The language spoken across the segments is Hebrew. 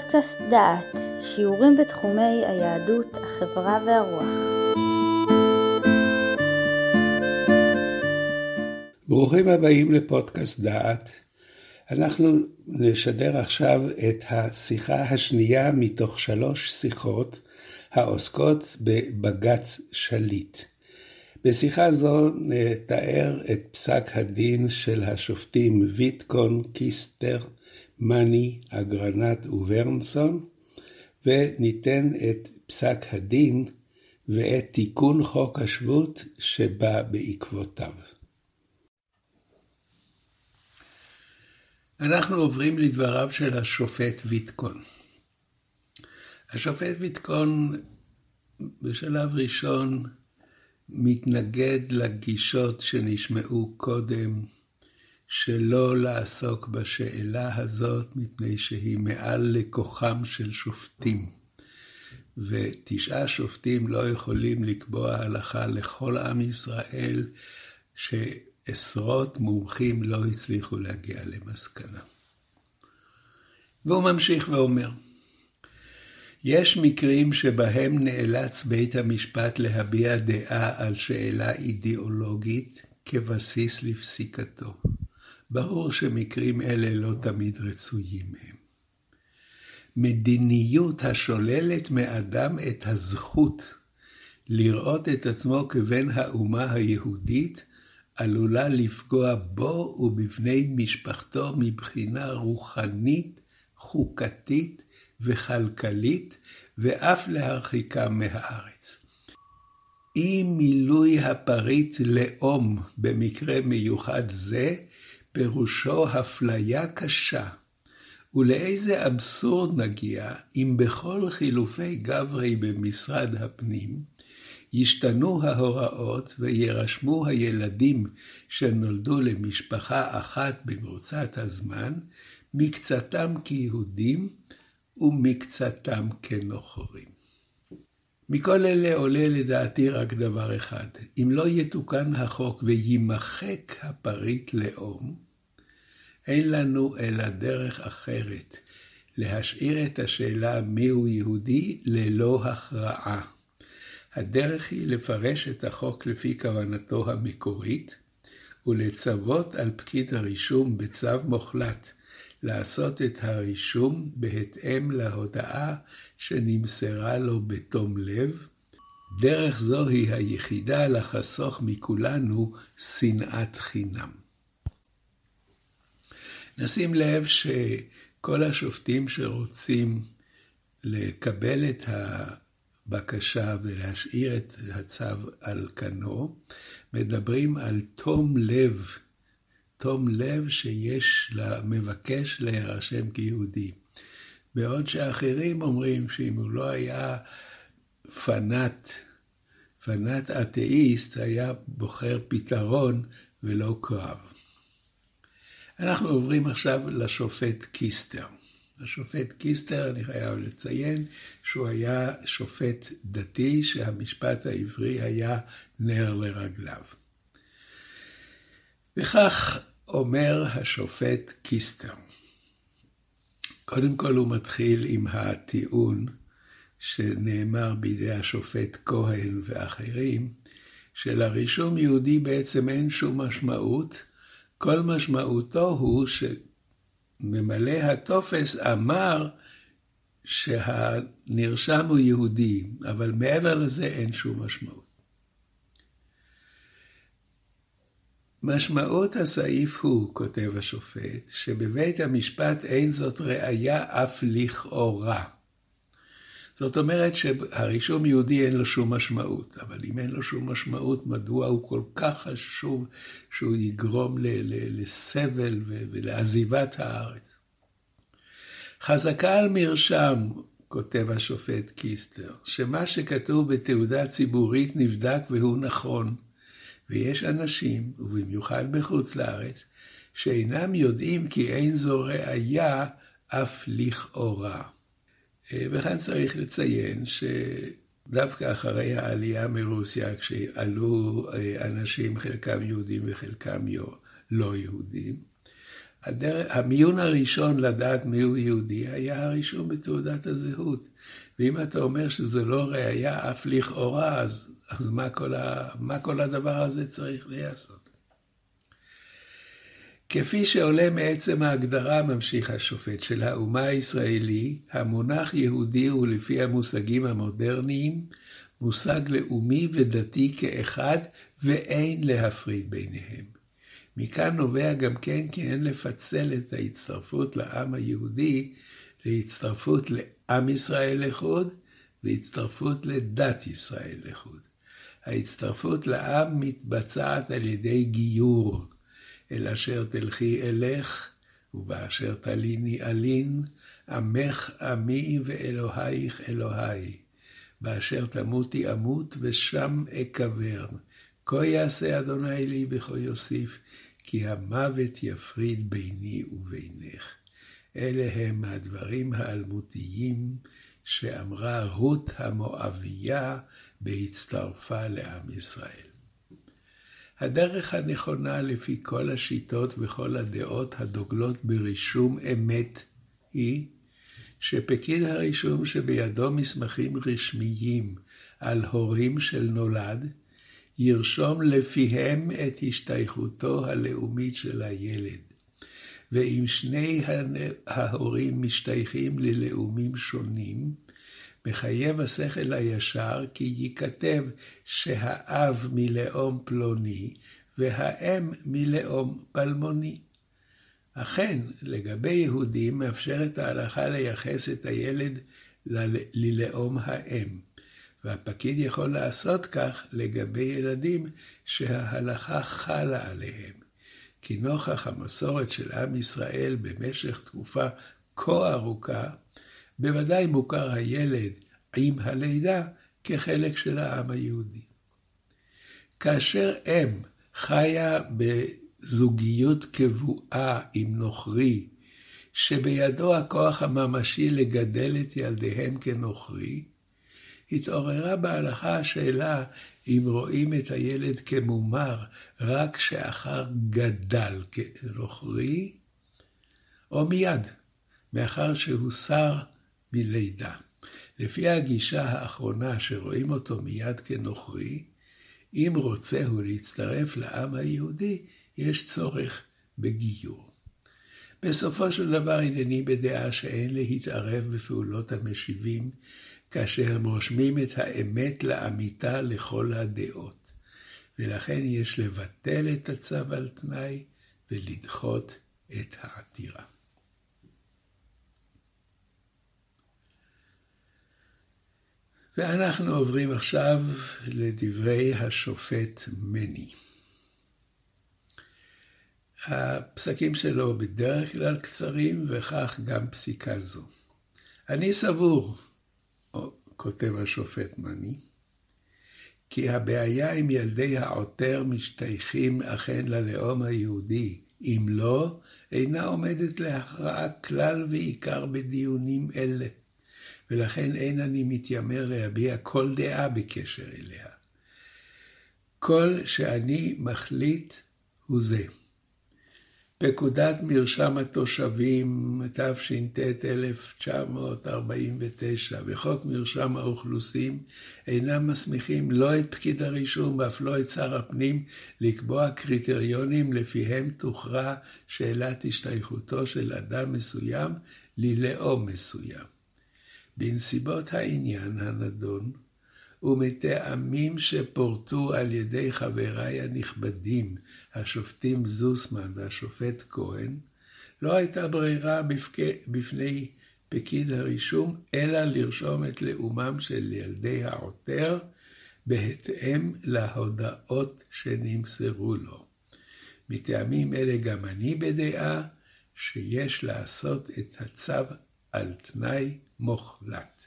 פודקאסט דעת, שיעורים בתחומי היהדות, החברה והרוח. ברוכים הבאים לפודקאסט דעת. אנחנו נשדר עכשיו את השיחה השנייה מתוך שלוש שיחות העוסקות בבג"ץ שליט. בשיחה זו נתאר את פסק הדין של השופטים ויטקון, קיסטר, מאני, אגרנט וברנסון, וניתן את פסק הדין ואת תיקון חוק השבות שבא בעקבותיו. אנחנו עוברים לדבריו של השופט ויטקון. השופט ויטקון בשלב ראשון מתנגד לגישות שנשמעו קודם, שלא לעסוק בשאלה הזאת, מפני שהיא מעל לכוחם של שופטים. ותשעה שופטים לא יכולים לקבוע הלכה לכל עם ישראל, שעשרות מומחים לא הצליחו להגיע למסקנה. והוא ממשיך ואומר, יש מקרים שבהם נאלץ בית המשפט להביע דעה על שאלה אידיאולוגית כבסיס לפסיקתו. ברור שמקרים אלה לא תמיד רצויים הם. מדיניות השוללת מאדם את הזכות לראות את עצמו כבן האומה היהודית, עלולה לפגוע בו ובבני משפחתו מבחינה רוחנית, חוקתית וכלכלית, ואף להרחיקם מהארץ. אי מילוי הפריט לאום במקרה מיוחד זה, פירושו הפליה קשה. ולאיזה אבסורד נגיע אם בכל חילופי גברי במשרד הפנים ישתנו ההוראות וירשמו הילדים שנולדו למשפחה אחת במרוצת הזמן, מקצתם כיהודים ומקצתם כנוכרים. מכל אלה עולה לדעתי רק דבר אחד, אם לא יתוקן החוק ויימחק הפריט לאום, אין לנו אלא דרך אחרת, להשאיר את השאלה מיהו יהודי ללא הכרעה. הדרך היא לפרש את החוק לפי כוונתו המקורית, ולצוות על פקיד הרישום בצו מוחלט לעשות את הרישום בהתאם להודעה שנמסרה לו בתום לב. דרך זו היא היחידה לחסוך מכולנו שנאת חינם. נשים לב שכל השופטים שרוצים לקבל את הבקשה ולהשאיר את הצו על כנו, מדברים על תום לב תום לב שיש למבקש להירשם כיהודי. בעוד שאחרים אומרים שאם הוא לא היה פנאט, פנאט אתאיסט, היה בוחר פתרון ולא קרב. אנחנו עוברים עכשיו לשופט קיסטר. השופט קיסטר, אני חייב לציין שהוא היה שופט דתי שהמשפט העברי היה נר לרגליו. וכך אומר השופט קיסטר. קודם כל הוא מתחיל עם הטיעון שנאמר בידי השופט כהן ואחרים, שלרישום יהודי בעצם אין שום משמעות, כל משמעותו הוא שממלא הטופס אמר שהנרשם הוא יהודי, אבל מעבר לזה אין שום משמעות. משמעות הסעיף הוא, כותב השופט, שבבית המשפט אין זאת ראייה אף לכאורה. זאת אומרת שהרישום יהודי אין לו שום משמעות, אבל אם אין לו שום משמעות, מדוע הוא כל כך חשוב שהוא יגרום לסבל ולעזיבת הארץ? חזקה על מרשם, כותב השופט קיסטר, שמה שכתוב בתעודה ציבורית נבדק והוא נכון. ויש אנשים, ובמיוחד בחוץ לארץ, שאינם יודעים כי אין זו ראייה אף לכאורה. אה, וכאן צריך לציין שדווקא אחרי העלייה מרוסיה, כשעלו אה, אנשים, חלקם יהודים וחלקם לא יהודים, הדרך, המיון הראשון לדעת מיהו יהודי היה הרישום בתעודת הזהות. ואם אתה אומר שזה לא ראייה אף לכאורה, אז, אז מה, כל ה, מה כל הדבר הזה צריך להיעשות? כפי שעולה מעצם ההגדרה, ממשיך השופט, של האומה הישראלי, המונח יהודי הוא לפי המושגים המודרניים, מושג לאומי ודתי כאחד, ואין להפריד ביניהם. מכאן נובע גם כן כי אין לפצל את ההצטרפות לעם היהודי להצטרפות לעם ישראל לחוד והצטרפות לדת ישראל לחוד. ההצטרפות לעם מתבצעת על ידי גיור, אל אשר תלכי אלך, ובאשר תליני אלין, עמך עמי ואלוהיך אלוהי. באשר תמותי אמות, ושם אקבר. כה יעשה אדוני לי וכה יוסיף, כי המוות יפריד ביני ובינך. אלה הם הדברים האלמותיים שאמרה רות המואבייה בהצטרפה לעם ישראל. הדרך הנכונה לפי כל השיטות וכל הדעות הדוגלות ברישום אמת היא שפקיד הרישום שבידו מסמכים רשמיים על הורים של נולד, ירשום לפיהם את השתייכותו הלאומית של הילד. ואם שני ההורים משתייכים ללאומים שונים, מחייב השכל הישר כי ייכתב שהאב מלאום פלוני והאם מלאום פלמוני. אכן, לגבי יהודים מאפשרת ההלכה לייחס את הילד ללאום האם, והפקיד יכול לעשות כך לגבי ילדים שההלכה חלה עליהם. כי נוכח המסורת של עם ישראל במשך תקופה כה ארוכה, בוודאי מוכר הילד עם הלידה כחלק של העם היהודי. כאשר אם חיה בזוגיות קבועה עם נוכרי, שבידו הכוח הממשי לגדל את ילדיהם כנוכרי, התעוררה בהלכה השאלה אם רואים את הילד כמומר רק שאחר גדל כנוכרי, או מיד, מאחר שהוסר מלידה. לפי הגישה האחרונה שרואים אותו מיד כנוכרי, אם רוצה הוא להצטרף לעם היהודי, יש צורך בגיור. בסופו של דבר הנני בדעה שאין להתערב בפעולות המשיבים, כאשר הם רושמים את האמת לאמיתה לכל הדעות, ולכן יש לבטל את הצו על תנאי ולדחות את העתירה. ואנחנו עוברים עכשיו לדברי השופט מני. הפסקים שלו בדרך כלל קצרים, וכך גם פסיקה זו. אני סבור, כותב השופט מני, כי הבעיה עם ילדי העותר משתייכים אכן ללאום היהודי, אם לא, אינה עומדת להכרעה כלל ועיקר בדיונים אלה. ולכן אין אני מתיימר להביע כל דעה בקשר אליה. כל שאני מחליט הוא זה. פקודת מרשם התושבים, תש"ט 1949, וחוק מרשם האוכלוסין, אינם מסמיכים לא את פקיד הרישום ואף לא את שר הפנים לקבוע קריטריונים לפיהם תוכרע שאלת השתייכותו של אדם מסוים ללאום מסוים. בנסיבות העניין הנדון, ומטעמים שפורטו על ידי חבריי הנכבדים, השופטים זוסמן והשופט כהן, לא הייתה ברירה בפני פקיד הרישום, אלא לרשום את לאומם של ילדי העותר, בהתאם להודעות שנמסרו לו. מטעמים אלה גם אני בדעה שיש לעשות את הצו על תנאי מוחלט.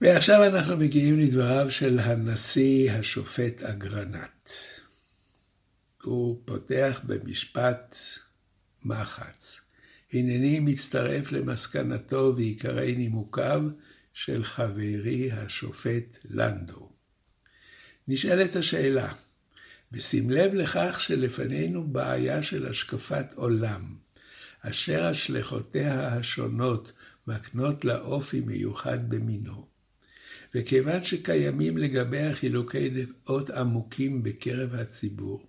ועכשיו אנחנו מגיעים לדבריו של הנשיא השופט אגרנט. הוא פותח במשפט מחץ. הנני מצטרף למסקנתו ועיקרי נימוקיו של חברי השופט לנדו. נשאלת השאלה, בשים לב לכך שלפנינו בעיה של השקפת עולם, אשר השלכותיה השונות מקנות לה אופי מיוחד במינו. וכיוון שקיימים לגביה חילוקי דעות עמוקים בקרב הציבור,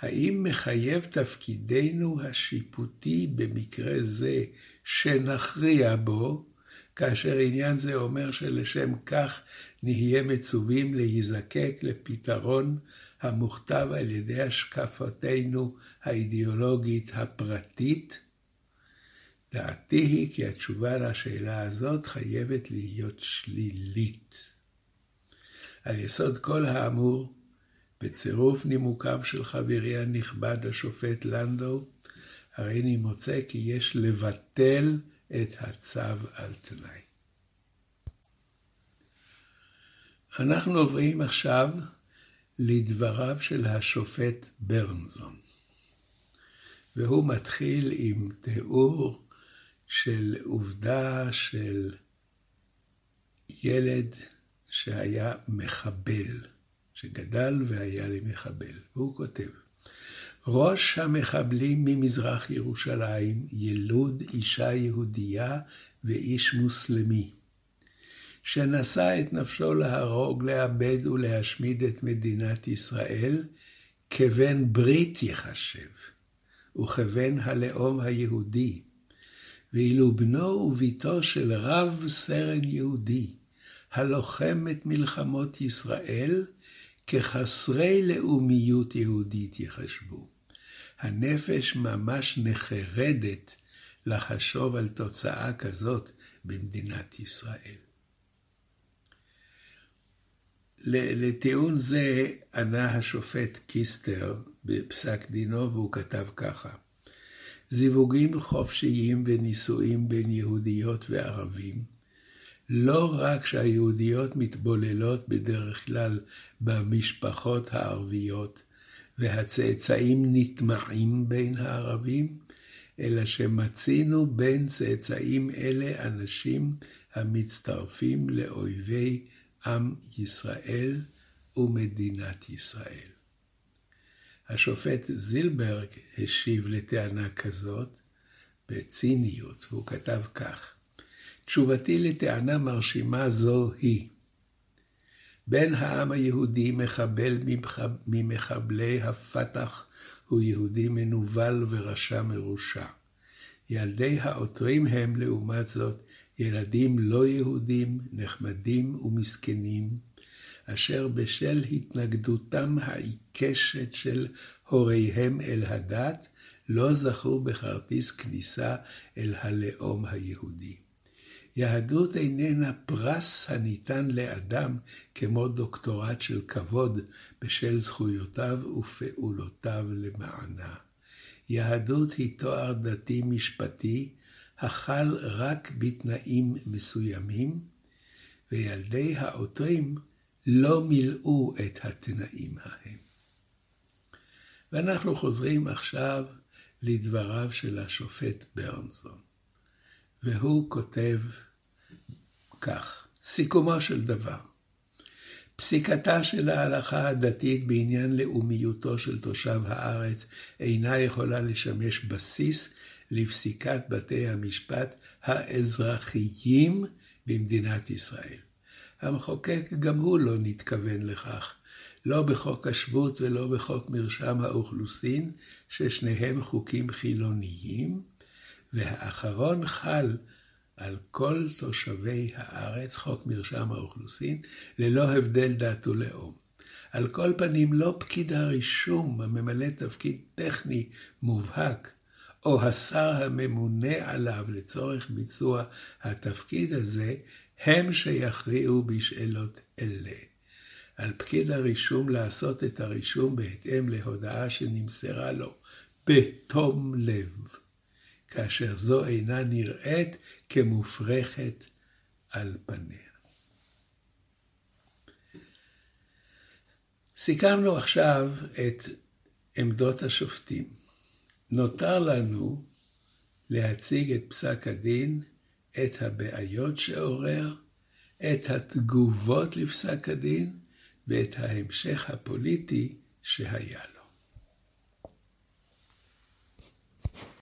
האם מחייב תפקידנו השיפוטי במקרה זה שנכריע בו, כאשר עניין זה אומר שלשם כך נהיה מצווים להיזקק לפתרון המוכתב על ידי השקפתנו האידיאולוגית הפרטית? דעתי היא כי התשובה לשאלה הזאת חייבת להיות שלילית. על יסוד כל האמור, בצירוף נימוקיו של חברי הנכבד השופט לנדו, הרי אני מוצא כי יש לבטל את הצו על תנאי. אנחנו עוברים עכשיו לדבריו של השופט ברנזון, והוא מתחיל עם תיאור של עובדה של ילד שהיה מחבל, שגדל והיה למחבל. והוא כותב, ראש המחבלים ממזרח ירושלים, ילוד אישה יהודייה ואיש מוסלמי, שנשא את נפשו להרוג, לאבד ולהשמיד את מדינת ישראל, כבן ברית יחשב, וכבן הלאום היהודי, ואילו בנו ובתו של רב סרן יהודי, הלוחם את מלחמות ישראל, כחסרי לאומיות יהודית יחשבו. הנפש ממש נחרדת לחשוב על תוצאה כזאת במדינת ישראל. לטיעון זה ענה השופט קיסטר בפסק דינו, והוא כתב ככה: זיווגים חופשיים ונישואים בין יהודיות וערבים, לא רק שהיהודיות מתבוללות בדרך כלל במשפחות הערביות, והצאצאים נטמעים בין הערבים, אלא שמצינו בין צאצאים אלה אנשים המצטרפים לאויבי עם ישראל ומדינת ישראל. השופט זילברג השיב לטענה כזאת בציניות, והוא כתב כך: תשובתי לטענה מרשימה זו היא, בן העם היהודי מחבל ממחבלי הפתח הוא יהודי מנוול ורשע מרושע. ילדי העותרים הם, לעומת זאת, ילדים לא יהודים, נחמדים ומסכנים, אשר בשל התנגדותם העיקשת של הוריהם אל הדת, לא זכו בכרטיס כניסה אל הלאום היהודי. יהדות איננה פרס הניתן לאדם כמו דוקטורט של כבוד בשל זכויותיו ופעולותיו למענה. יהדות היא תואר דתי משפטי החל רק בתנאים מסוימים, וילדי העותרים לא מילאו את התנאים ההם. ואנחנו חוזרים עכשיו לדבריו של השופט ברנזון, והוא כותב כך, סיכומו של דבר, פסיקתה של ההלכה הדתית בעניין לאומיותו של תושב הארץ אינה יכולה לשמש בסיס לפסיקת בתי המשפט האזרחיים במדינת ישראל. המחוקק גם הוא לא נתכוון לכך, לא בחוק השבות ולא בחוק מרשם האוכלוסין, ששניהם חוקים חילוניים, והאחרון חל על כל תושבי הארץ, חוק מרשם האוכלוסין, ללא הבדל דת ולאום. על כל פנים, לא פקיד הרישום הממלא תפקיד טכני מובהק, או השר הממונה עליו לצורך ביצוע התפקיד הזה, הם שיכריעו בשאלות אלה. על פקיד הרישום לעשות את הרישום בהתאם להודעה שנמסרה לו בתום לב, כאשר זו אינה נראית כמופרכת על פניה. סיכמנו עכשיו את עמדות השופטים. נותר לנו להציג את פסק הדין את הבעיות שעורר, את התגובות לפסק הדין ואת ההמשך הפוליטי שהיה לו.